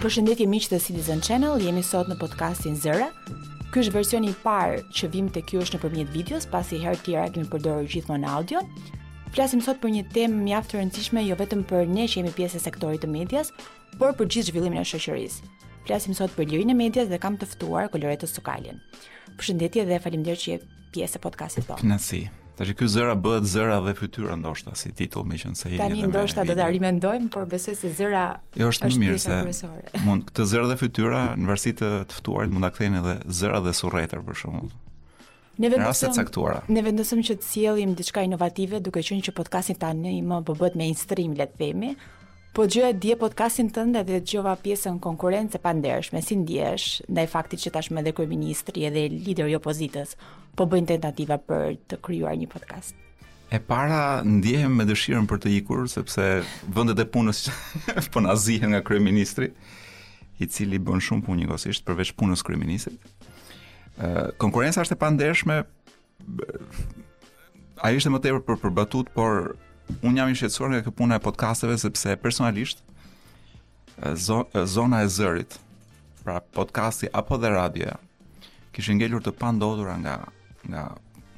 Përshëndetje miq të Citizen Channel, jemi sot në podcastin Zëra. Ky është versioni i parë që vim te ju nëpërmjet videos, pasi herë tjera kemi përdorur gjithmonë audio. Flasim sot për një temë mjaft të rëndësishme jo vetëm për ne që jemi pjesë e sektorit të medias, por për gjithë zhvillimin e shoqërisë. Flasim sot për lirinë e medias dhe kam të ftuar Koloreto Cukalin. Përshëndetje dhe faleminderit që pjesë e podcastit tonë. Kënaqësi. Tash ky zëra bëhet zëra dhe fytyra ndoshta si titull, meqenëse jeni. Tani ndoshta do ta rimendojmë, por besoj se zëra jo, është më mirë se mund këtë zëra dhe fytyra në varësi të të ftuarit mund ta kthejnë edhe zëra dhe surretër për shembull. Ne vendosëm caktuara. Ne vendosëm që të sjellim diçka inovative duke qenë që podcastin tani më po bëhet mainstream le të themi. Po dëgjoja dje podcastin tënd edhe dëgjova pjesën konkurrencë e pandershme, si ndihesh ndaj faktit që tashmë edhe kryeministri edhe lideri i opozitës po bëjnë tentativa për të krijuar një podcast. E para ndjehem me dëshirën për të ikur sepse vendet e punës po na zihen nga kryeministri, i cili bën shumë punë njëkohësisht përveç punës kryeministrit. Ë konkurrenca është e pandershme Ai ishte më tepër për për batut, por unë jam i shqetësuar nga kjo puna e podcasteve sepse personalisht zona e zërit, pra podcasti apo dhe radioja, kishin ngelur të pandotura nga nga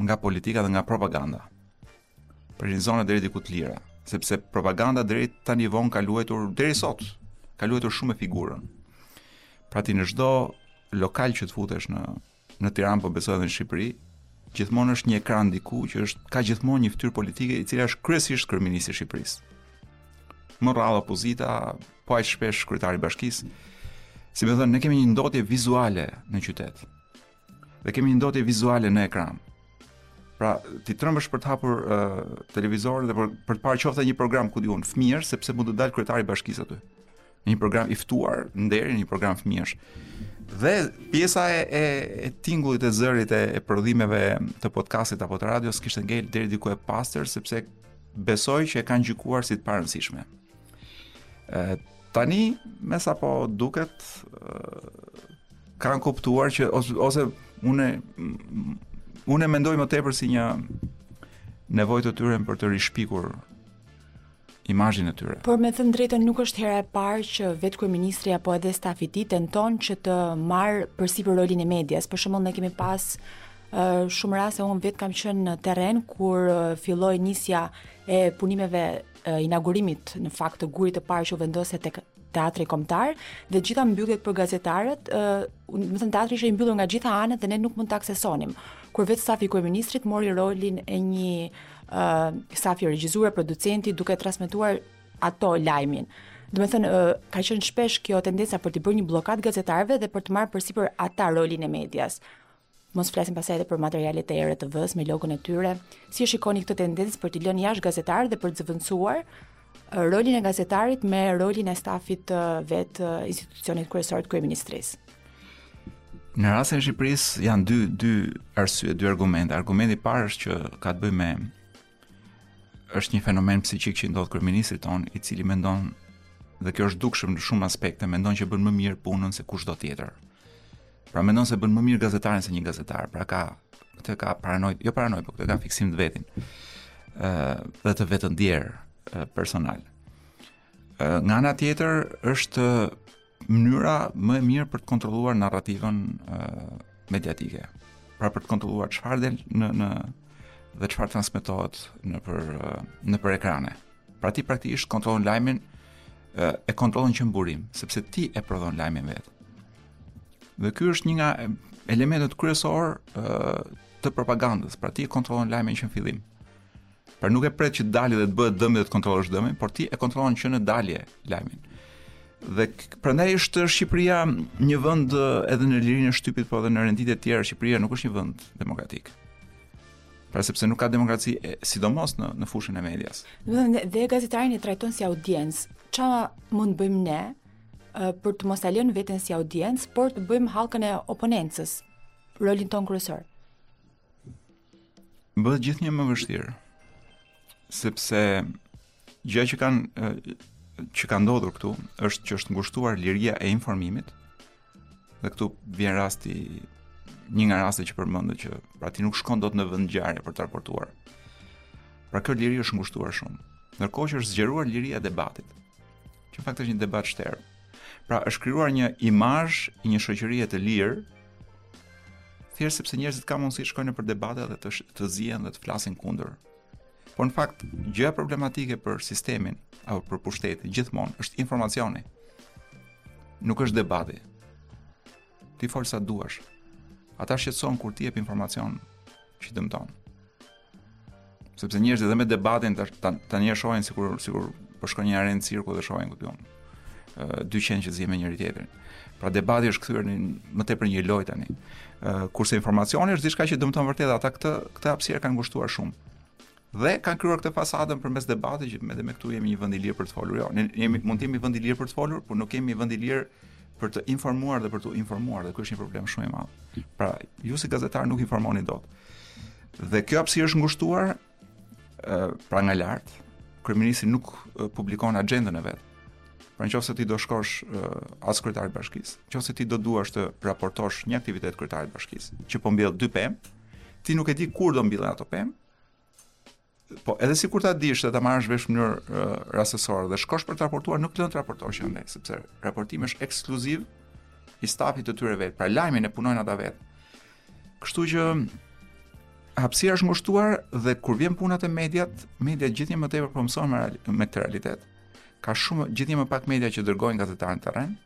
nga politika dhe nga propaganda. Për një zonë deri diku të lira, sepse propaganda deri tani von ka luajtur deri sot, ka luajtur shumë me figurën. Pra ti në çdo lokal që të futesh në në Tiranë, po besoj edhe në Shqipëri, gjithmonë është një ekran diku që është ka gjithmonë një fytyrë politike e cila është kryesisht kryeministri i Shqipërisë. Më rrallë opozita, po aq shpesh kryetari i bashkisë. Si më thënë, ne kemi një ndotje vizuale në qytet. Dhe kemi një ndotje vizuale në ekran. Pra, ti trembesh për të hapur uh, televizorin dhe për, për të parë qoftë një program ku di unë fëmijë, sepse mund të dalë kryetari i bashkisë aty. në një program i ftuar nderi në një program fëmijësh. Dhe pjesa e e, e tingullit e zërit e, e prodhimeve të podcastit apo të radios kishte ngel deri diku e pastër sepse besoj që e kanë gjykuar si të parëndësishme. Ë tani me sa po duket kanë kuptuar që ose, ose unë e mendoj më tepër si një nevojë të tyre për të rishpikur imazhin e tyre. Por me thënë të drejtën nuk është hera e parë që vetë kryeministri apo edhe stafi i tij tenton që të marrë përsipër rolin e medias. Për shembull ne kemi pas uh, shumë raste unë vetë kam qenë në terren kur uh, filloi nisja e punimeve uh, inaugurimit në fakt të gurit të parë që u vendos tek teatri kombëtar dhe gjitha mbylljet për gazetarët, ë, uh, domethënë teatri ishte i mbyllur nga gjitha anët dhe ne nuk mund të aksesonim. Kur vetë stafi i kryeministrit mori rolin e një ë uh, stafi regjizor producenti duke transmetuar ato lajmin. Domethënë uh, ka qenë shpesh kjo tendenca për t'i bërë një bllokadë gazetarëve dhe për të marrë përsipër ata rolin e medias. Mos flasim pastaj edhe për materialet e ERTV-s me logon e tyre. Si e shikoni këtë tendencë për t'i lënë jashtë gazetarët dhe për të zëvendësuar rolin e gazetarit me rolin e stafit të vetë institucionit kryesor të kryeministrisë? Në rastin e Shqipërisë janë dy dy arsye, dy argumente. Argumenti i parë është që ka të bëjë me është një fenomen psikik që i ndodh kryeministrit tonë, i cili mendon dhe kjo është dukshëm në shumë aspekte, mendon që bën më mirë punën se kushdo tjetër. Pra mendon se bën më mirë gazetarin se një gazetar, pra ka këtë ka paranojë, jo paranojë, por këtë ka fiksim të vetin. ë uh, dhe të vetëndjerë uh, personal. Ë uh, nga ana tjetër është Mënyra më e mirë për të kontrolluar narrativën mediatike. Pra për të kontrolluar çfarë del në në dhe çfarë transmetohet nëpër nëpër ekrane. Pra ti praktikisht kontrollon lajmin e kontrollon që në burim, sepse ti e prodhon lajmin vetë. Dhe ky është një nga elementët kryesorë të propagandës, pra ti e kontrollon lajmin që në fillim. Pra nuk e pret që të dalë dhe të bëhet dëmi dhe të kontrollosh dëmin, por ti e kontrollon që në dalje lajmin. Dhe prandaj është Shqipëria një vend edhe në lirinë e shtypit, por edhe në renditje të tjera Shqipëria nuk është një vend demokratik. Pra sepse nuk ka demokraci e, sidomos në në fushën e medias. Domethënë dhe gazetarin e trajton si audiencë. Ça mund të bëjmë ne uh, për të mos ta lënë veten si audiencë, por të bëjmë hallkën e oponencës. Rolin tonë kryesor. Bëhet gjithnjë më vështirë, sepse gjëja që kanë që ka ndodhur këtu është që është ngushtuar liria e informimit. Dhe këtu vjen rasti një nga rastet që përmende që pra ti nuk shkon dot në vendngjarje për të raportuar. Pra kjo liri është ngushtuar shumë. Ndërkohë që është zgjeruar liria e debatit. që në fakt është një debat shterpë. Pra është krijuar një imazh i një shoqërie të lirë, thjesht sepse njerëzit kanë mundësi të shkojnë nëpër debate dhe të të zihen dhe të flasin kundër. Por në fakt, gjëja problematike për sistemin apo për pushtetin gjithmonë është informacioni. Nuk është debati. Ti fol sa duash. Ata shqetësohen kur ti jep informacion që i dëmton. Sepse njerëzit edhe me debatin tash tani e shohin sikur sikur po shkon në arenë cirku dhe shohin ku diun. Ë dy qen që zihen me njëri tjetrin. Pra debati është kthyer në më tepër një lojë tani. Ë kurse informacioni është diçka që dëmton vërtet ata këtë këtë hapësirë kanë ngushtuar shumë. dhe kanë krijuar këtë fasadën përmes debatit që edhe ne këtu jemi një vend i lirë për të folur. Jo, ne jemi mund të jemi vend i lirë për të folur, por nuk jemi vend i lirë për të informuar dhe për të informuar dhe ky është një problem shumë i madh. Pra, ju si gazetar nuk informoni dot. Dhe kjo hapësirë është ngushtuar pra nga lart. Kryeministri nuk publikon agjendën e vet. Pra nëse ti do shkosh as kryetari i bashkisë, nëse ti do duash të raportosh një aktivitet të kryetarit të bashkisë, që po mbjell dy pemë, ti nuk e di kur do mbjellë ato pemë, Po, edhe sikur ta dish dhe ta marrësh vesh në mënyrë uh, rastësore dhe shkosh për të raportuar, nuk të lënë të raportosh që ndaj, sepse raportimi është ekskluziv i stafit të tyre vetë, pra lajmin e punojnë ata vetë. Kështu që hapësira është ngushtuar dhe kur vjen puna te mediat, mediat gjithnjë më tepër po mësohen me, me këtë realitet. Ka shumë gjithnjë më pak media që dërgojnë gazetarë në terren.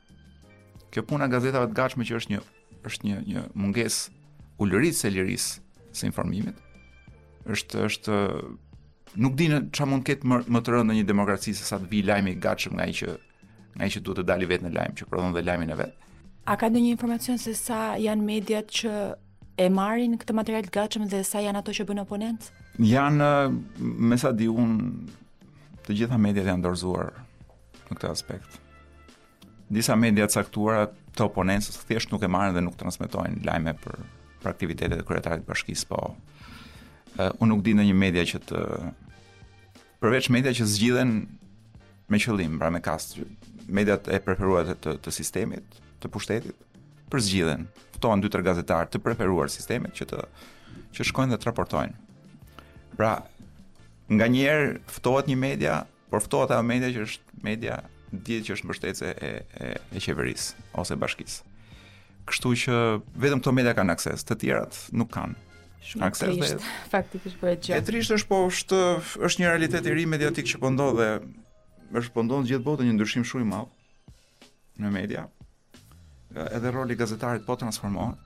Kjo puna e kasetave të gatshme që është një Është një një mungesë ulëritëse e lirisë së informimit. Është është nuk di çfarë mund të ketë më, më të rëndë në një demokraci sesa të vijë lajmi i gatshëm nga ai që nga ai që duhet të dalë vetë në lajm, që prodhon dhe lajmin e vet. A ka ndonjë informacion se sa janë mediat që e marrin këtë material të gatshëm dhe sa janë ato që bëjnë oponencë? Janë me sa di unë të gjitha mediat janë dorëzuar në këtë aspekt. Disa media të caktuara të oponencës thjesht nuk e marrin dhe nuk transmetojnë lajme për për aktivitetet e kryetarit të bashkisë, po uh, unë nuk di ndonjë media që të përveç mediave që zgjidhen me qëllim, pra me kast, mediat e preferuara të, të, të sistemit, të pushtetit, për zgjidhen. Ftohen dy tre gazetarë të preferuar sistemit që të shkojnë dhe të raportojnë. Pra, nganjëherë ftohet një media, Por ftohet ajo media që është media dihet që është mbështetëse e e, e qeverisë ose bashkisë. Kështu që vetëm këto media kanë akses, të tjerat nuk kanë. Shumë akses dhe faktikisht për gjë e trishtë është po është është një realitet i ri mediatik që po ndodh dhe është po ndodh në gjithë botën një ndryshim shumë i madh në media. Edhe roli i gazetarit po transformohet.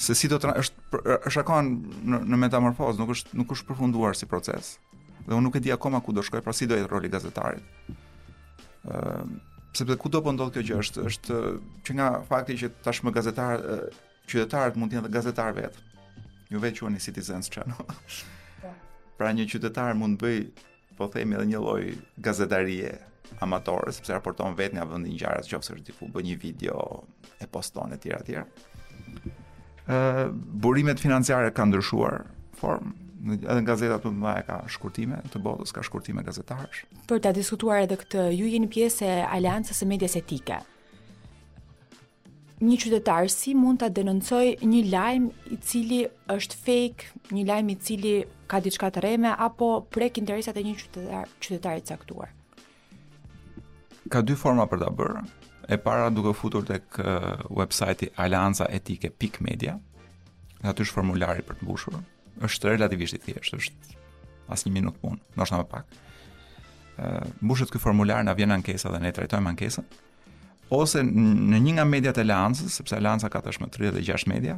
Se si do të është është akoma në në metamorfozë, nuk është nuk është përfunduar si proces. Dhe unë nuk e di akoma ku do shkojë, pra si do jetë roli i gazetarit. Ëm ehm, sepse kudo po ndodh kjo gjë është është që nga fakti që tashmë gazetar qytetarët mund të jenë gazetarë vetë. Ju vetë quheni Citizens Channel. Po. pra një qytetar mund të bëjë Po themi edhe një lloj gazetarie amatore, sepse raporton vetë nga vendi i ngjarjes, qoftë se është diku bën një video e poston e tjera tjera. Uh, burimet financiare kanë ndryshuar formë, edhe gazetat më të mëdha ka shkurtime të botës, ka shkurtime gazetarësh. Për ta diskutuar edhe këtë, ju jeni pjesë e Aleancës së Medias Etike. një qytetar si mund ta denoncojë një lajm i cili është fake, një lajm i cili ka diçka të rreme apo prek interesat e një qytetar qytetari të caktuar. Ka dy forma për ta bërë. E para duke u futur tek websajti aleancaetike.media. Aty është formulari për të mbushur. Është relativisht i thjeshtë, është as një minutë punë, ndoshta më pak. Ë mbushet ky formular, na vjen ankesa dhe ne trajtojmë ankesën. Ë ose në një nga mediat e Aleancës, sepse Aleanca ka tashmë 36 media.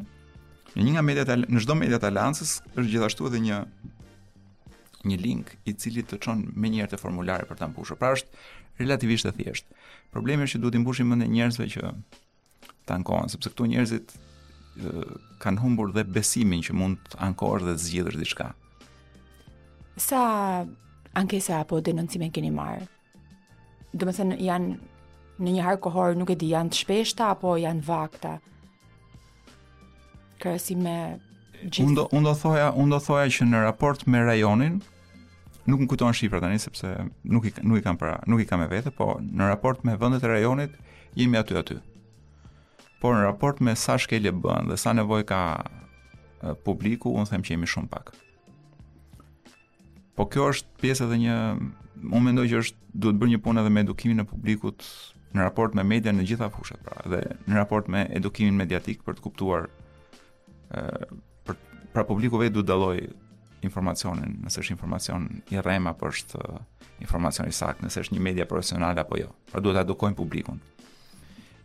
Në një nga mediat në çdo media të Aleancës është gjithashtu edhe një një link i cili të çon menjëherë te formulari për ta mbushur. Pra është relativisht e thjeshtë. Problemi është që duhet të mbushim mendën e njerëzve që të ankohen, sepse këtu njerëzit kanë humbur dhe besimin që mund të ankohesh dhe të zgjidhësh diçka. Sa ankesa apo denoncime keni marrë Domethënë, janë në një hark kohor, nuk e di, janë të shpeshta apo janë të pakta? Kërësi me gjithë... Unë do, unë do thoja, unë do thoja që në raport me rajonin, nuk më kujtohen shifrat tani sepse nuk i nuk i kam para, nuk i kam me vete, po në raport me vendet e rajonit jemi aty aty. Por në raport me sa shkelje bëhen dhe sa nevojë ka publiku, unë them që jemi shumë pak. Po kjo është pjesë edhe një unë mendoj që është duhet bërë një punë edhe me edukimin e publikut në raport me median në të gjitha fushat, pra, dhe në raport me edukimin mediatik për të kuptuar ë për pra publiku vetë duhet të dallojë informacionin, nëse është informacion i rremë apo është informacion i saktë, nëse është një media profesionale apo jo. Pra duhet ta edukojmë publikun.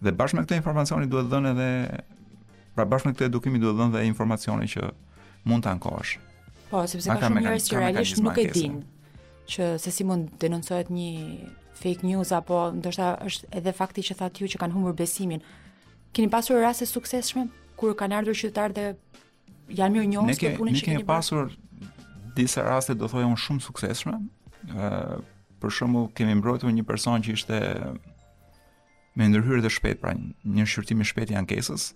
Dhe bashkë me këtë informacion i duhet dhënë edhe Pra bashkë me këtë edukim i duhet dhënë dhe informacioni që mund të ankohesh. Po, sepse ka shumë njerëz që realisht nuk e dinë që se si mund të denoncohet një fake news apo ndoshta është edhe fakti që thatë ju që kanë humbur besimin. Keni pasur raste të suksesshme kur kanë ardhur qytetarë dhe janë mirënjohës për punën që keni bërë? Ne kemi pasur disa raste do thoja unë shumë të suksesshme. ë për shembull kemi mbrojtur një person që ishte me ndërhyrje të shpejtë, pra një shqyrtim i shpejtë i ankesës.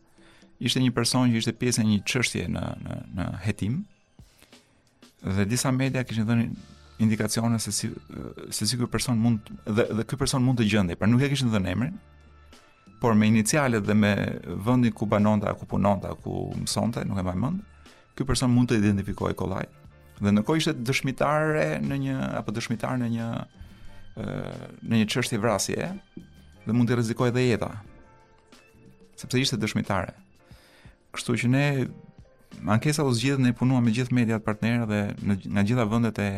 Ishte një person që ishte pjesë e një çështje në në në hetim. Dhe disa media kishin dhënë indikacione se si se si ky person mund dhe dhe ky person mund të gjendej, pra nuk e kishin dhënë emrin. Por me inicialet dhe me vendin ku banonte, ku punonte, ku mësonte, nuk e mbaj mend. Ky person mund të identifikohej kollaj dhe ndërkohë ishte dëshmitare në një apo dëshmitar në një në një çështje vrasjeje dhe mund t'i rrezikohej edhe jeta. Sepse ishte dëshmitare. Kështu që ne ankesa u zgjidh, ne punuam me gjithë mediat partnere dhe në, nga gjitha vendet e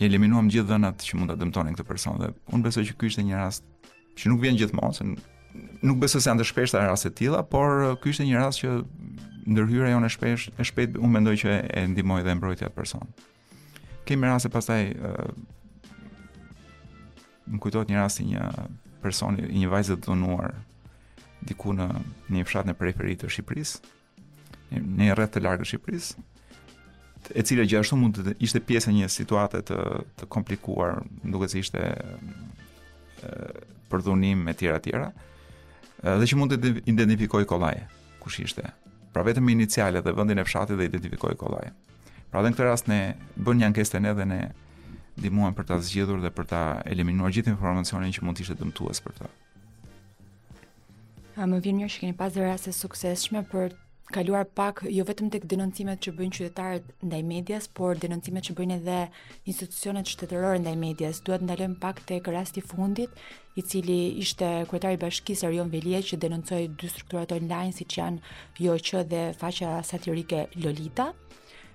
I eliminuam gjithë dhënat që mund ta dëmtonin këtë person dhe unë besoj që ky ishte një rast që nuk vjen gjithmonë, se nuk besoj se janë të shpeshta raste të tilla, por uh, ky ishte një rast që ndërhyra jonë e shpesh e shpejtë unë mendoj që e ndihmoi dhe mbrojti atë person. Kemi raste pastaj uh, më kujtohet një rast i një personi, i një vajze të dhunuar diku në një fshat në periferi të Shqipërisë, në një rreth të largët të Shqipërisë, e cila gjithashtu mund të ishte pjesë e një situate të të komplikuar, duke se ishte ë për dhunim e tjera tjera, dhe që mund të identifikohej kollaj, kush ishte. Pra vetëm me inicialet dhe vendin e fshatit dhe identifikohej kollaj. Pra dhe në këtë rast ne bënë një ankesë te ne dhe ne ndihmuam për ta zgjidhur dhe për ta eliminuar gjithë informacionin që mund të ishte dëmtues për ta. A më vjen mirë që keni pasur raste të suksesshme për të kaluar pak jo vetëm tek denoncimet që bëjnë qytetarët ndaj medias, por denoncimet që bëjnë edhe institucionet shtetërore ndaj medias. Duhet të ndalojmë pak tek rasti i fundit, i cili ishte kryetari i bashkisë Erion Veliaj që denoncoi dy struktura online siç janë JOQ dhe faqja satirike Lolita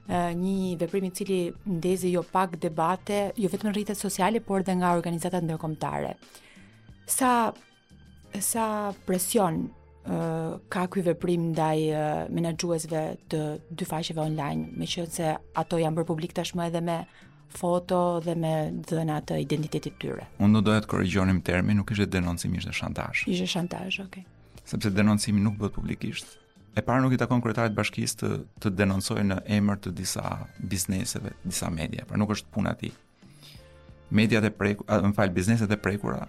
një veprim i cili ndezi jo pak debate, jo vetëm në rrjetet sociale, por edhe nga organizatat ndërkombëtare. Sa sa presion uh, ka ky veprim ndaj uh, menaxhuesve të dy faqeve online, meqenëse ato janë bërë publik tashmë edhe me foto dhe me dhëna të identitetit të tyre. Unë do doja të korrigjonim termin, nuk ishte denoncim, ishte shantazh. Ishte shantazh, okay. Sepse denoncimi nuk bëhet publikisht. E para nuk i takon kryetarit të bashkisë të të denoncojë në emër të disa bizneseve, disa media, pra nuk është puna e tij. Mediat e prekur, më fal, bizneset e prekura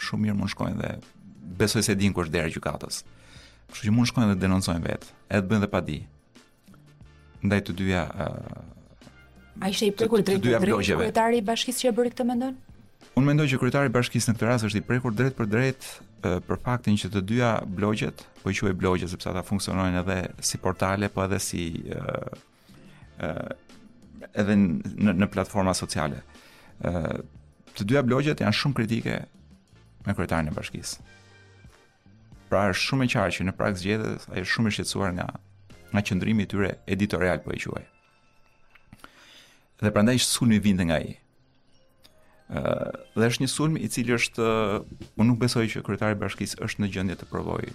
shumë mirë mund shkojnë dhe besoj se dinë ku është dera e gjykatës. Kështu që mund shkojnë dhe denoncojnë vetë, edhe bëjnë dhe padi. Ndaj të dyja A ishte i prekur drejtpërdrejt kryetari i bashkisë që e bëri këtë mendon? Unë mendoj që kryetari i bashkisë në këtë rast është i prekur drejtpërdrejt për faktin që të dyja blogjet, po i quaj blogje sepse ata funksionojnë edhe si portale, po edhe si ë edhe në në platforma sociale. ë Të dyja blogjet janë shumë kritike me kryetarin e bashkisë. Pra është shumë e qartë që në prag zgjedhjes ai është shumë i shqetësuar nga nga qëndrimi i tyre editorial po e quaj. Dhe prandaj sulmi vinte nga ai. dhe është një sulm i cili është unë nuk besoj që kryetari i bashkisë është në gjendje të provojë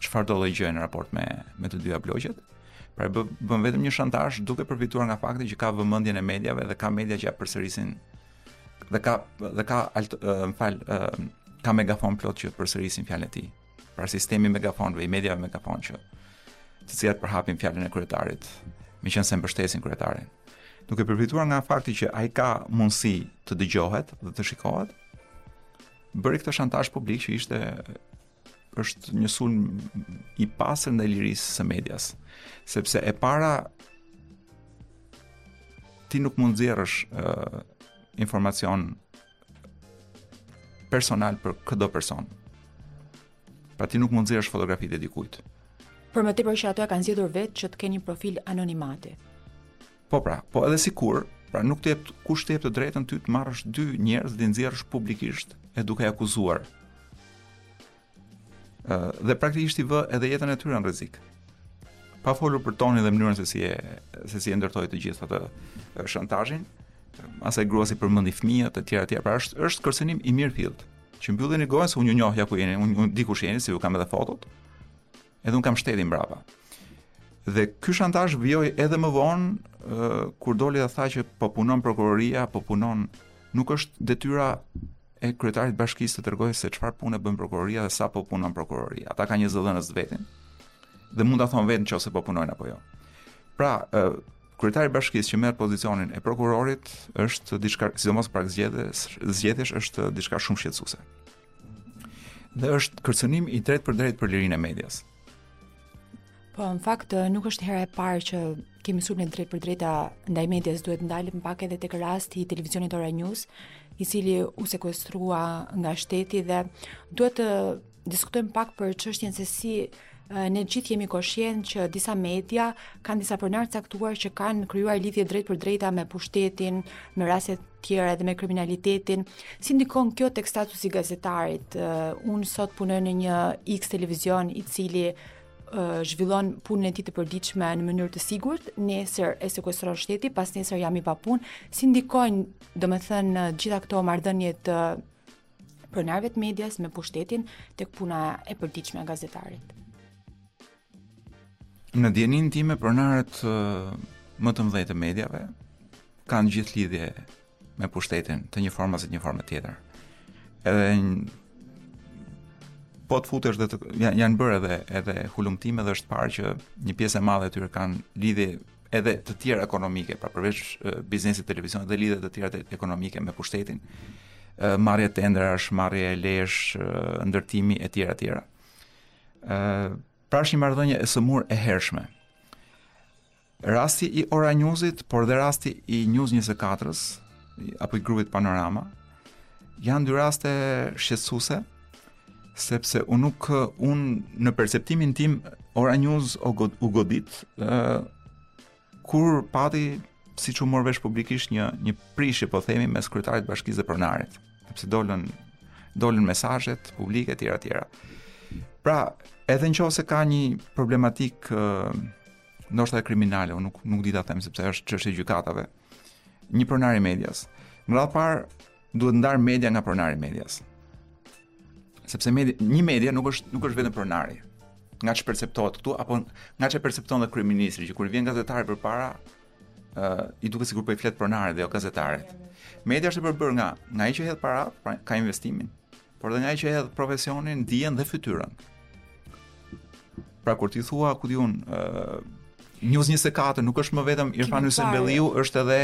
çfarëdolloj gjëje në raport me me të dyja blogjet. Pra bë, bën vetëm një shantazh duke përfituar nga fakti që ka vëmendjen e mediave dhe ka media që ia përsërisin dhe ka dhe ka më fal ka megafonë plot që përsërisin fjalën e tij. Pra sistemi i megafonëve, i mediave megafonë që të cilat përhapin fjalën e kryetarit, meqenëse mbështesin kryetarin. Duke përfituar nga fakti që ai ka mundësi të dëgjohet dhe të shikohet, bëri këtë shantazh publik që ishte është një sulm i pastër ndaj lirisë së medias, sepse e para ti nuk mund të nxjerrësh uh, informacion personal për këdo person. Pra ti nuk mund të nxjerrësh fotografitë e dikujt. Për më tepër që ata e kanë zgjedhur vetë që të kenë një profil anonimati. Po pra, po edhe sikur, pra nuk të jep kush të jep të drejtën ty të marrësh dy njerëz dhe t'i nxjerrësh publikisht e duke akuzuar. dhe praktikisht i vë edhe jetën e tyre në rrezik. Pa folur për tonin dhe mënyrën se si e se si e ndërtoi të gjithë atë shantazhin, asaj gruas i përmendi fëmijët e tjera e tjera. Pra është është kërcënim i mirëfilltë. Që mbylleni gojën se unë ju njoh ja ku jeni, unë un, di kush jeni, se ju kam edhe fotot. Edhe un kam shtetin mbrapa. Dhe ky shantazh vijoi edhe më vonë uh, kur doli dhe tha që po punon prokuroria, po punon nuk është detyra e kryetarit bashkisë të tregojë se çfarë pune bën prokuroria dhe sa po punon prokuroria. Ata kanë një zëdhënës të vetin dhe mund ta thonë vetë nëse po punojnë apo jo. Pra, kryetari i bashkisë që merr pozicionin e prokurorit është diçka, sidomos para zgjedhjes, zgjedhjesh është diçka shumë shqetësuese. Dhe është kërcënim i drejtpërdrejtë për lirinë e medias. Po, në fakt nuk është hera e parë që kemi sulme të drejtpërdrejta ndaj medias duhet të ndalemi pak edhe tek rasti i televizionit Ora News, i cili u sekuestrua nga shteti dhe duhet të diskutojmë pak për çështjen se si ne të gjithë jemi koshientë që disa media kanë disa pronarë të caktuar që kanë krijuar lidhje të drejtpërdrejta me pushtetin, në raste të tjera edhe me kriminalitetin. Si ndikon kjo tek statusi i gazetarit? Uh, unë sot punoj në një X televizion i cili uh, zhvillon punën e tij të përditshme në mënyrë të sigurt, nesër e sekuestron shteti, pasnesër jam i papunë. Si ndikojnë, domethënë, të gjitha këto marrëdhënie të pronarëve të medias me pushtetin tek puna e përditshme e gazetarit? Në dijeninë time pronarët më të mëdhej të mediave kanë të gjithë lidhje me pushtetin të një forme ose një forme tjetër. Edhe po të futesh dhe të, janë, janë bërë edhe edhe hulumtime dhe është parë që një pjesë e madhe e tyre kanë lidhje edhe të tjera ekonomike, pra përveç biznesit të televizionit dhe lidhje të tjera ekonomike me pushtetin. Marrje tenderash, marrje lejesh ndërtimi etj etj. Ëh, pra është një marrëdhënie e sëmurë e hershme. Rasti i Ora Newsit, por dhe rasti i News 24-s apo i grupit Panorama janë dy raste shqetësuese sepse u nuk unë në perceptimin tim Ora News u godit ë Kur pati siç u mor vesh publikisht një një prishje po themi mes kryetarit të bashkisë dhe pronarit, sepse dolën dolën mesazhet publike e tjera e tjera. Pra, edhe nëse ka një problematik ndoshta e kriminale, unë nuk nuk di ta them sepse është çështje e gjykatave. Një pronar i medias. Në radhë të parë Duhet ndarë media nga pronari i medias. Sepse media, një media nuk është nuk është vetëm pronari. Nga që perceptohet këtu apo nga që percepton dhe kryeministri që kur i vjen gazetari përpara, ë uh, i duket sikur po i flet pronarit dhe jo gazetarit. Media është e përbërë nga nga ai që hedh para, pra ka investimin, por dhe nga ai që hedh profesionin, dijen dhe fytyrën. Pra kur ti thua ku di unë, ë News 24 nuk është më vetëm Irfan Hysenbelliu, është edhe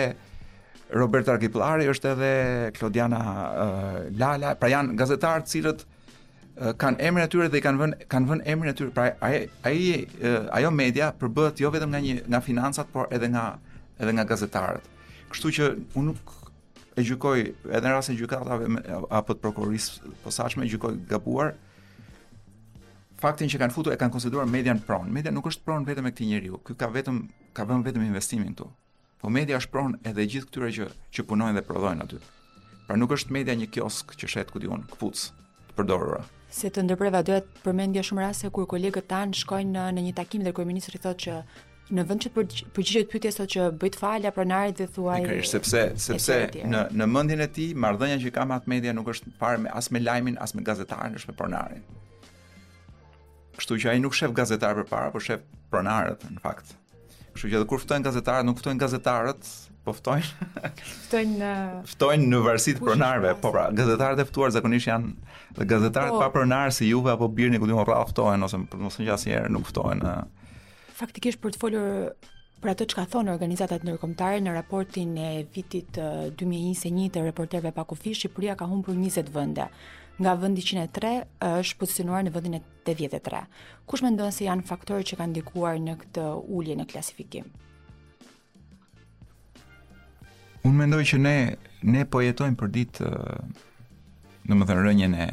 Robert Rakipllari, është edhe Klodiana uh, Lala, pra janë gazetarë të cilët uh, kanë emrin e tyre dhe i kanë vënë kanë vënë emrin e tyre. Pra ai ai uh, ajo media përbëhet jo vetëm nga një nga financat, por edhe nga edhe nga gazetarët. Kështu që unë nuk e gjykoj edhe në rastin e gjykatave apo të prokurorisë së posaçme e gjykoj gabuar faktin që kanë futur e kanë konsideruar median pronë. Media nuk është pronë vetëm e këtij njeriu. Ky ka vetëm ka vënë vetëm investimin këtu. Po media është pronë edhe e gjithë këtyre që që punojnë dhe prodhojnë aty. Pra nuk është media një kioskë që shet ku di unë, këpucë të përdorura. Se të ndërpreva doja të përmendja shumë raste kur kolegët tanë shkojnë në, në një takim dhe kryeministri thotë që në vend që t'i përgjigjet pyetjes thotë që bëji të fala pronarit dhe thuaji. Pikërisht sepse sepse në në mendjen e tij marrëdhënia që ka me atë media nuk është fare as me lajmin as me gazetarin është me pronarin. Kështu që ai nuk shef gazetar përpara, por shef pronarët në fakt. Kështu që edhe kur ftojnë gazetarët, nuk ftojnë gazetarët, po ftojnë. Ftojnë në ftojnë në varësi të pronarëve. Po pra, gazetarët e ftuar zakonisht janë dhe gazetarët po. pa pronarë si juve apo BIRN-i ku di unë rrallë ftohen ose mos thënë asnjëherë nuk ftohen. Në Faktikisht për të folur për atë çka thonë organizatat ndërkombëtare në raportin e vitit 2021 eh, të Reporterëve pa Kufij, Shqipëria ka humbur 20 vende. Nga vendi 103 është pozicionuar në vendin e 83. Kush mendon se janë faktorët që kanë ndikuar në këtë ulje në klasifikim? Unë mendoj që ne ne po jetojmë përditë eh, domethënë rënien e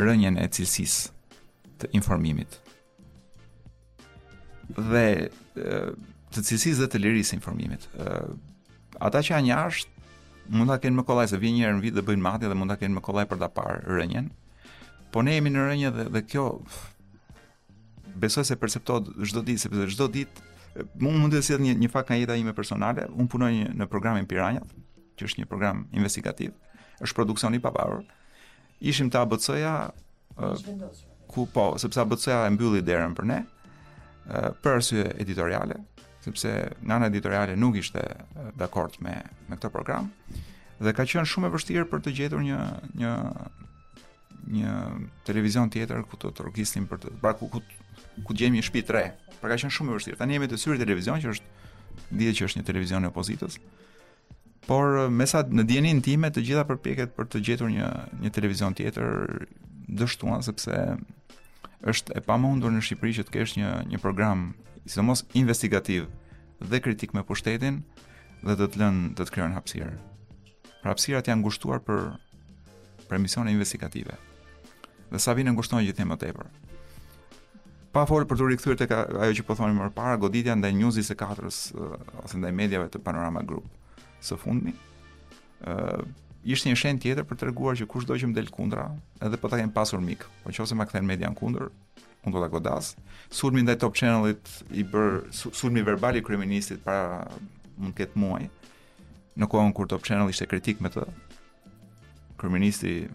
rënien e cilësisë të informimit dhe të cilësisë dhe të lirisë së informimit. Ata që janë jashtë mund ta kenë më kollaj se vjen një herë në vit dhe bëjnë matje dhe mund ta kenë më kollaj për ta parë rënien. Po ne jemi në rënie dhe dhe kjo besoj se perceptohet çdo ditë sepse çdo ditë mund mund të sjell një një fakt nga jeta ime personale. Un punoj në programin Piranjat, që është një program investigativ, është produksion i pavarur. Ishim te ABC-ja ku po, sepse ABC-ja e mbylli derën për ne, për arsye editoriale, sepse nga ana editoriale nuk ishte dakord me me këtë program dhe ka qenë shumë e vështirë për të gjetur një një një televizion tjetër ku të trokisnim për të pra ku ku, ku të gjejmë një shtëpi të re. Pra ka qenë shumë e vështirë. Tani jemi te Syri Televizion që është dihet që është një televizion i opozitës. Por me sa në dijeninë time të gjitha përpjekjet për të gjetur një një televizion tjetër dështuan sepse është e pamundur në Shqipëri që të kesh një një program sidomos investigativ dhe kritik me pushtetin dhe të të lënë të të krijojnë hapësirë. Pra hapësirat janë ngushtuar për për emisione investigative. Dhe sa vijnë ngushtohen gjithnjë e më tepër. Pa folë për t'u rikthyer tek ajo që po thonim më parë, goditja ndaj News 24-s ose ndaj mediave të Panorama Group së fundmi, ë uh, ishte një shenjë tjetër për të treguar që kushdo që më del kundra, edhe po ta kem pasur mik, po nëse ma kthen medien kundër, unë do ta godas. Sulmi ndaj Top Channelit i bërë sulmi verbal i kryeministrit para mund të ketë muaj, Në kohën kur Top Channel ishte kritik me të, kryeministri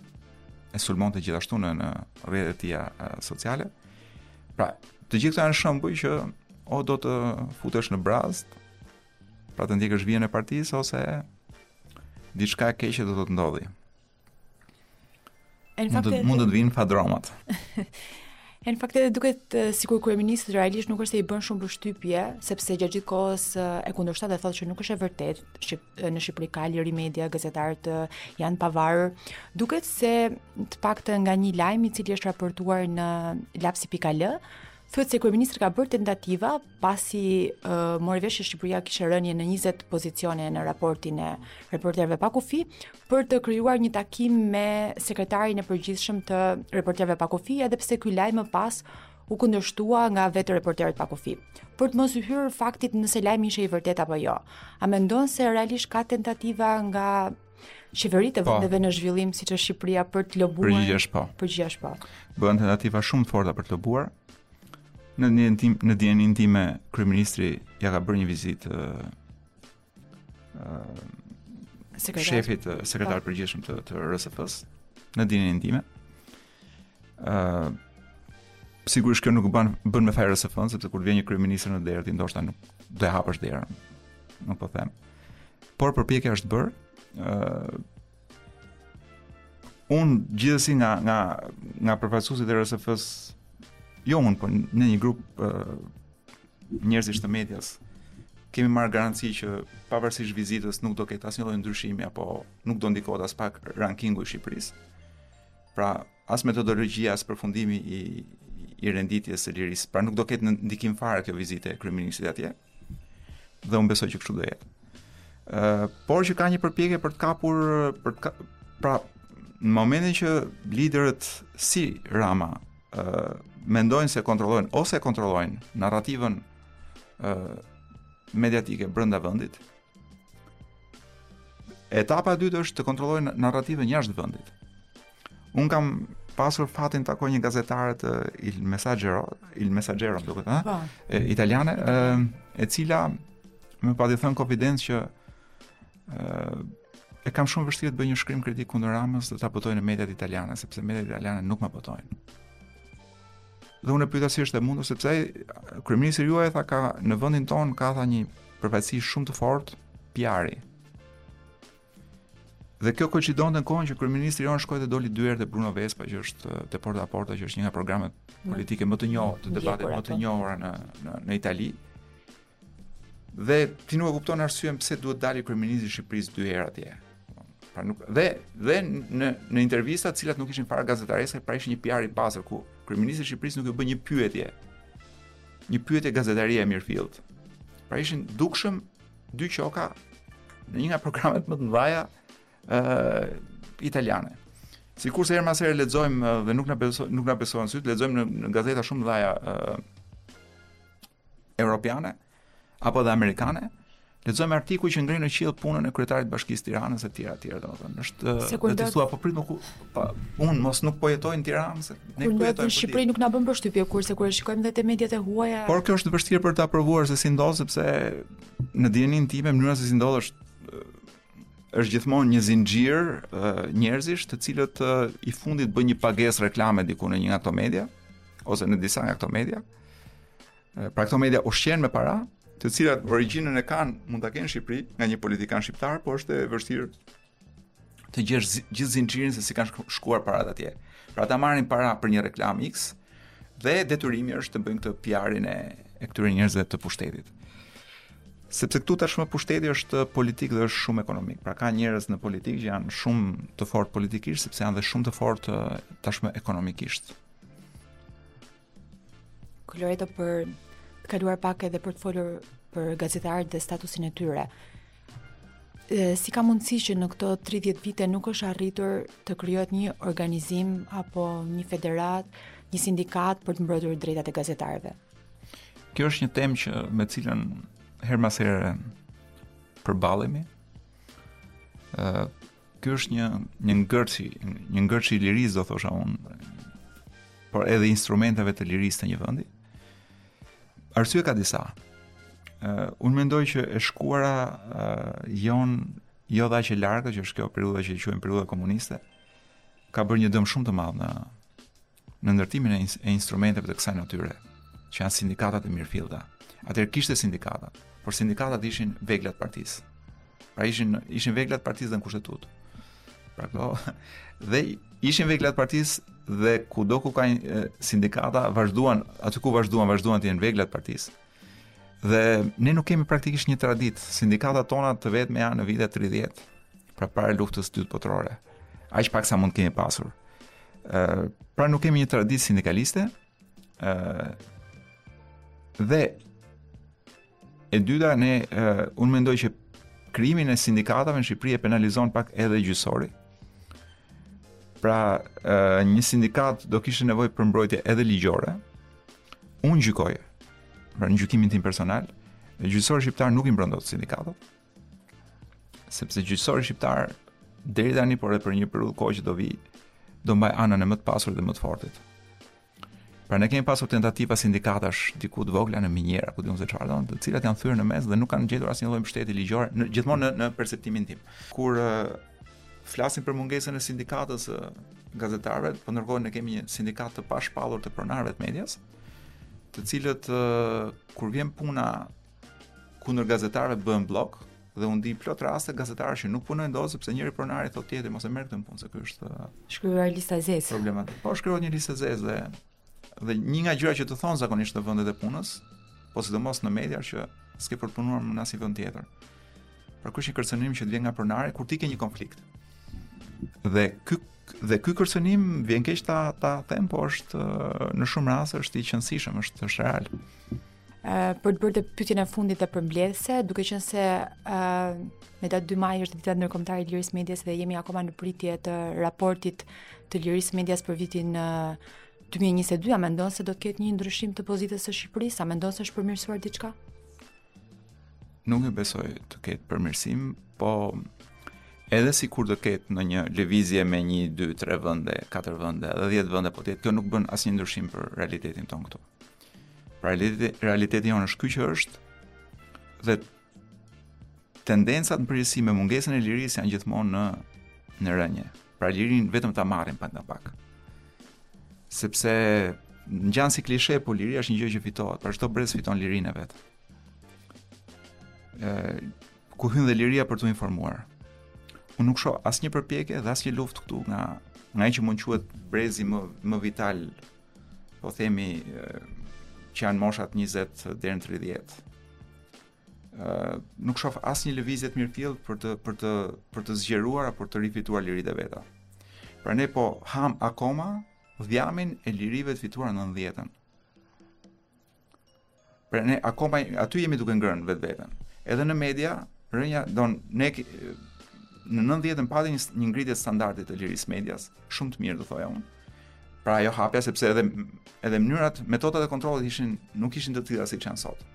e sulmonte gjithashtu në, në rrjetet e tija sociale. Pra, të gjitha këto janë shembuj që o do të futesh në brazdë, pra të ndjekësh vijën e partisë, ose diçka e keqe do të të ndodhë. Në fakt mund të vijnë fadromat. Në fakt edhe duket sikur kryeministri realisht nuk është se i bën shumë përshtypje, sepse gjatë gjithë kohës e kundërshton dhe thotë që nuk është e vërtetë, që në Shqipëri ka liri medie, gazetarët janë të pavarur. Duket se të paktën nga një lajm i cili është raportuar në lapsi.al, Thuhet se kryeministri ka bërë tentativa pasi uh, mori vesh që Shqipëria kishte rënë në 20 pozicione në raportin e reporterëve pa kufi për të krijuar një takim me sekretarin e përgjithshëm të reporterëve pa kufi, edhe pse ky lajm më pas u kundërshtua nga vetë reporterët pa kufi. Për të mos i hyrë faktit nëse lajmi ishte i vërtetë apo jo. A mendon se realisht ka tentativa nga Qeveritë e po. vendeve në zhvillim siç është Shqipëria për të lobuar. Përgjigjja është po. Përgjigjja është po. Bëhen tentativa shumë të forta për të lobuar. Në dijeninë time, në dijeninë time kryeministri ia ka bërë një vizitë ë uh, shefit sekretarit po. të përgjithshëm të, të RSF-s në dijeninë time. Ëh, uh, sigurisht kjo nuk bën bën me faj RSF-n sepse kur vjen një kryeministër në derë ti ndoshta nuk do e hapësh derën. Nuk po them. Por përpjekja është bërë. ë uh, Unë gjithsesi nga nga nga përfaqësuesit e RSF-s jo unë por ne një grup uh, njerëzish të medias kemi marrë garanci që pavarësisht vizitës nuk do ketë asnjë lloj ndryshimi apo nuk do ndikohet aspak rankingu i Shqipërisë. Pra, as metodologjia, as përfundimi i i renditjes së lirisë. Pra nuk do ketë ndikim fare kjo vizitë e kryeministrit atje. Dhe unë besoj që kështu do jetë. Ë, uh, por që ka një përpjekje për të kapur për të ka, pra në momentin që liderët si Rama ë uh, mendojnë se kontrollojnë ose kontrollojnë narrativën ë uh, mediatike brenda vendit, Etapa e dytë është të kontrollojnë narrativën jashtë vendit. Unë kam pasur fatin të takoj një gazetare të Il Messaggero, Il Messaggero duke thënë, po. e, italiane, e, e cila më pati thënë në konfidencë që e, e kam shumë vështirë të bëj një shkrim kritik kundër Ramës dhe ta botoj në mediat italiane, sepse mediat italiane nuk më botojnë. Dhe unë e pyeta si është e mundur sepse ai kryeministri juaj tha ka në vendin tonë ka tha një përfaqësi shumë të fortë PR-i. Dhe kjo koincidonte në kohën që kryeministri jonë shkoi dhe doli dy herë te Bruno Vespa që është te Porta a Porta që është një nga programet politike më të njohur, të debatit më të njohur në në në Itali. Dhe ti nuk e kupton arsyen pse duhet dalë kryeministri i Shqipërisë dy herë atje. Pra nuk dhe dhe në në intervista të cilat nuk ishin fare gazetareske, pra ishin një PR i pastër ku kryeministrit të Shqipërisë nuk i bën një pyetje. Një pyetje gazetarie e mirëfilltë. Pra ishin dukshëm dy qoka në një nga programet më të mëdha ë italiane. Sikurse herë pas here lexojmë dhe nuk na beso, nuk na besohen sytë, lexojmë në, në gazeta shumë të mëdha ë europiane apo dhe amerikane, lexojmë artikuj që ngrenë në qiell punën e kryetarit të Bashkisë së Tiranës e tjera tjera, domethënë është të thua po prit më ku pa unë mos nuk po jetoj në Tiranë se ne po jetojmë në Shqipëri nuk na bën përshtypje kurse kur e shikojmë vetë mediat e huaja. Por kjo është e vështirë për ta provuar se si ndodh sepse në dijenin time mënyra se si ndodh është është gjithmonë një zinxhir njerëzish të cilët i fundit bën një pagesë reklame diku në një nga ato media ose në disa nga ato media. Ë Pra këto media ushqehen me para, të cilat origjinën e kanë, mund ta kenë në Shqipëri nga një politikan shqiptar, por është e vështirë të gjesh gjithë zinxhirin se si kanë shkuar paratë atje. Pra ata marrin para për një reklamë X dhe detyrimi është të bëjnë këtë PR-in e e këtyre njerëzve të pushtetit. Sepse këtu tashmë pushteti është politik dhe është shumë ekonomik. Pra ka njerëz në politikë që janë shumë të fortë politikisht sepse janë dhe shumë të fortë tashmë ekonomikisht. Koloreto për të kaluar pak edhe për të folur për gazetarët dhe statusin e tyre. E, si ka mundësi që në këto 30 vite nuk është arritur të krijohet një organizim apo një federatë, një sindikatë për të mbrojtur drejtat e gazetarëve? Kjo është një temë që me cilën herë pas herë përballemi. Ë Ky është një një ngërç, një ngërç i lirisë do thosha unë. Por edhe instrumenteve të lirisë të një vendi. Arsye ka disa. Uh, unë mendoj që e shkuara uh, jonë jo dhe aq e largët, që është kjo periudha që quajmë periudha komuniste, ka bërë një dëm shumë të madh në në ndërtimin e, e instrumenteve të kësaj natyre, që janë sindikatat e mirëfillta. Atëherë kishte sindikata, por sindikatat ishin vegla të partisë. Pra ishin ishin vegla të partisë dhe në kushtetutë. Pra këto dhe ishin vegla të partisë dhe kudo ku ka sindikata vazhduan aty ku vazhduan vazhduan të jenë vegla të partisë. Dhe ne nuk kemi praktikisht një traditë, sindikatat tona të vetme janë në vitet 30, pra para Luftës së Dytë Botërore, aq pak sa mund të kemi pasur. Uh, pra nuk kemi një traditë sindikaliste, uh, dhe e dyta ne, uh, unë mendoj që krijimin e sindikatave në Shqipëri e penalizon pak edhe gjyqësori. Pra, një sindikatë do kishte nevojë për mbrojtje edhe ligjore, Unë gjykoj, pra në gjykimin tim personal, gjyqësori shqiptar nuk i mbron dot sindikatat. Sepse gjyqësori shqiptar deri tani por edhe për një periudhë kohë që do vijë, do mbajë anën e më të pasurit dhe më të fortit. Pra ne kemi pasur tentativa sindikatash diku të vogla në miniera, ku di unë se çfarë dhe, të cilat janë thyer në mes dhe nuk kanë gjetur asnjë lloj mbështetje ligjore, gjithmonë në, në perceptimin tim. Kur Flasim për mungesën e sindikatës së gazetarëve, po ndërkohë ne kemi një sindikatë të pashpallur të pronarëve të medias, të cilët kur vjen puna kundër gazetarëve bëhen bllok dhe unë di plot raste gazetarë që nuk punojnë dot sepse njëri pronar i thotë tjetrit mos e merr këtë në punë se ky është shkruar në listë të zezë. Problematik. Po shkruar në listë të zezë dhe Dhe një nga gjërat që të thon zakonisht në vendet e punës, po sidomos në media që s'ke për të punuar në asnjë vend tjetër. Pra ky është një kërcënim që të vjen nga pronari kur ti ke një konflikt. Dhe ky dhe ky kërcënim vjen keq ta ta them, po është në shumë raste është i qenësishëm, është është real. për të bërë pyetjen e fundit përmbledhëse, duke qenë se uh, me datë 2 maj është dita ndërkombëtare e lirisë medias dhe jemi akoma në pritje të raportit të lirisë medias për vitin uh, 2022, a mendon se do të ketë një ndryshim të pozitës së Shqipërisë, a mendon se është përmirësuar diçka? Nuk e besoj të ketë përmirësim, po edhe sikur të ketë një lëvizje me një, dy, tre vende, katër vende, edhe dhjetë vende po të jetë, kjo nuk bën asnjë ndryshim për realitetin tonë këtu. Realiteti, realiteti jonë është ky që është dhe tendencat në përgjithësi me mungesën e lirisë janë gjithmonë në në rënie. Pra lirinë vetëm ta marrin pak nga pak. Sepse ngjan si klishe, po liria është një gjë që fitohet, pra çdo brez fiton lirinë e vet. Ë ku hyn dhe liria për të informuar. Unë nuk shoh asnjë përpjekje dhe asnjë luftë këtu nga nga ai që mund të quhet brezi më më vital po themi që janë moshat 20 deri në 30. Ë nuk shoh asnjë lëvizje të mirëfilltë për të për të për të zgjeruar apo për të rifituar liritë e veta. Pra ne po hamë akoma dhjamin e lirive të fituara në 90-ën. Pra ne akoma aty jemi duke ngrënë vetveten. Edhe në media, rënia domethënë në 90-ën pati një, një ngritje standardi të lirisë medias, shumë të mirë do thoja unë. Pra ajo hapja sepse edhe edhe mënyrat, metodat e kontrollit ishin nuk ishin të tilla siç janë sot.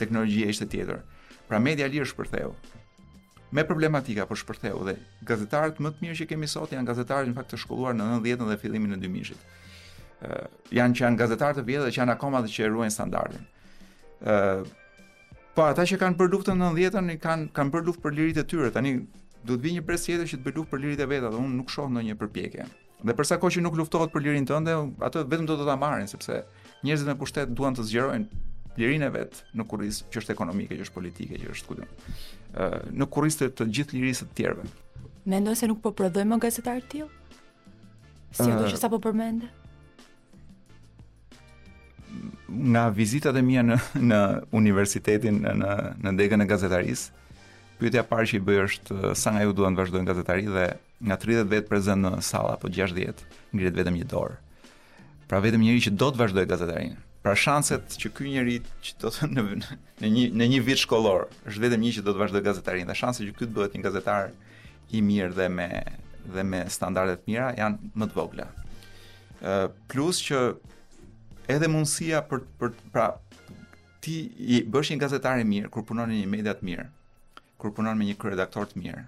Teknologjia ishte tjetër. Pra media e lirë shpërtheu. Me problematika po shpërtheu dhe gazetarët më të mirë që kemi sot janë gazetarët në fakt të shkolluar në 90-ën dhe fillimin e 2000-shit. janë që janë gazetarë të vjetër dhe që janë akoma dhe që e ruajnë standardin. Ë Po ata që kanë bërë luftën në 90-ën i kanë kanë bërë luftë për liritë e tyre. Tani do të vijë një brez tjetër që të bëjë luftë për liritë e veta dhe unë nuk shoh ndonjë përpjekje. Dhe për sa kohë që nuk luftohet për lirinë tënde, atë vetëm do të ta marrin sepse njerëzit me pushtet duan të zgjerojnë lirinë e vet në kurriz që është ekonomike, që është politike, që është kujtun. Ë në kurriz të, të gjithë lirisë të tjerëve. Mendon se nuk po prodhojmë më gazetarë të tillë. Si ata që sapo përmendë? Nga vizitat e mia në në universitetin në në, në degën e gazetarisë, pyetja e parë që i bëj është sa nga ju duan të vazhdojnë gazetari dhe nga 30 vetë prezent në sallë apo 60 ngrihet vetëm një dorë. Pra vetëm njëri që do të vazhdojë gazetarinë. Pra shanset që ky njëri që do të në në një në një vit shkollor, është vetëm një që do të vazhdojë gazetarinë dhe shanset që ky të bëhet një gazetar ë i mirë dhe me dhe me standarde të mira janë më të vogla. Ë uh, plus që edhe mundësia për për pra ti bëhesh një gazetar i mirë kur punon në një media të mirë, kur punon me një kryeredaktor të mirë.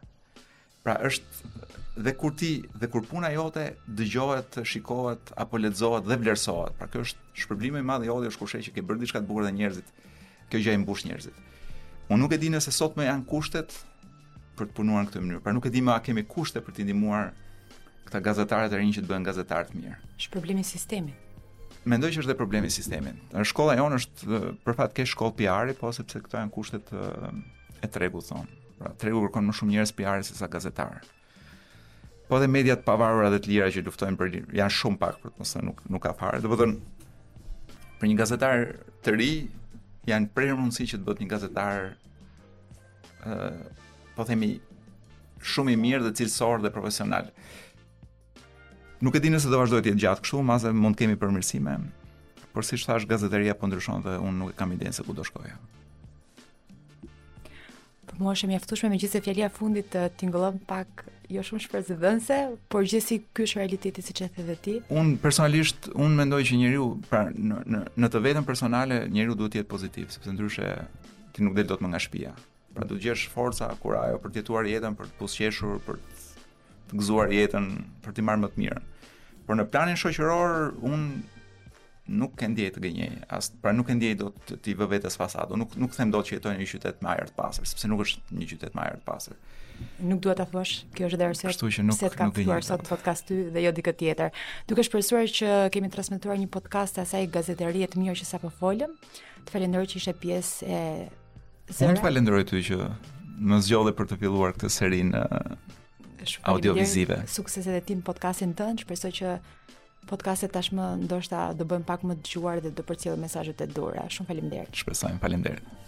Pra është dhe kur ti dhe kur puna jote dëgjohet, shikohet apo lexohet dhe vlerësohet. Pra kjo është shpërblim i madh i joti, është kur sheh që ke bërë diçka të bukur dhe njerëzit. Kjo gjë i mbush njerëzit. Unë nuk e di nëse sot më janë kushtet për të punuar në këtë mënyrë. Pra nuk e di më a kemi kushte për të ndihmuar këta gazetarët e rinj që të bëhen gazetarë të mirë. Është problemi i sistemit. Mendoj që është dhe problemi i sistemit. Ne shkolla jonë është për fat të keq shkollë PR-i, po sepse këto janë kushtet e tregut thonë. Pra tregu kërkon më shumë njerëz PR-i sesa gazetarë. Po dhe media të pavarura dhe të lira që luftojnë për janë shumë pak për të mos nuk nuk ka fare. Domethënë për një gazetar të ri janë prerë mundësitë që të bëhet një gazetar ë po themi shumë i mirë dhe cilësor dhe profesional. Nuk e di nëse do vazhdojë të jetë gjatë kështu, mbase mund të kemi përmirësime. Por siç thashë, gazetaria po ndryshon dhe unë nuk e kam idenë se ku do shkojë. Po mua është e mjaftueshme megjithëse fjalia e fundit të tingëllon pak jo shumë shpresëdhënëse, por gjithsesi ky është realiteti siç e the dhe ti. Un personalisht un mendoj që njeriu pra në në në vetën personale njeriu duhet të jetë pozitiv, sepse ndryshe ti nuk del dot më nga shtëpia. Pra duhet të gjesh forca kur ajo për të jetuar jetën, për të buzëqeshur, për të gëzuar jetën, për të marrë më të mirën. Por në planin shoqëror un nuk e ndjej të gënjej, as pra nuk e ndjej dot t'i vë vetes fasadë. Un nuk nuk them dot që jetoj në një qytet me ajër të pastër, sepse nuk është një qytet me ajër të pastër. Nuk dua ta thuash, kjo është dhe arsyeja pse të kam ftuar sot në podcast ty dhe jo dikë tjetër. Duke shpresuar që kemi transmetuar një podcast të asaj gazetarie të mirë që sapo folëm, Të falenderoj që ishe pjesë e Zëra. Unë të falenderoj ty që më zgjodhe për të filluar këtë serinë audiovizive. Suksese dhe ti me podcastin tënd, shpresoj që podcastet tashmë ndoshta do bëjmë pak më të dëgjuar dhe do përcjellim mesazhet e duhura. Shumë faleminderit. Shpresojmë faleminderit.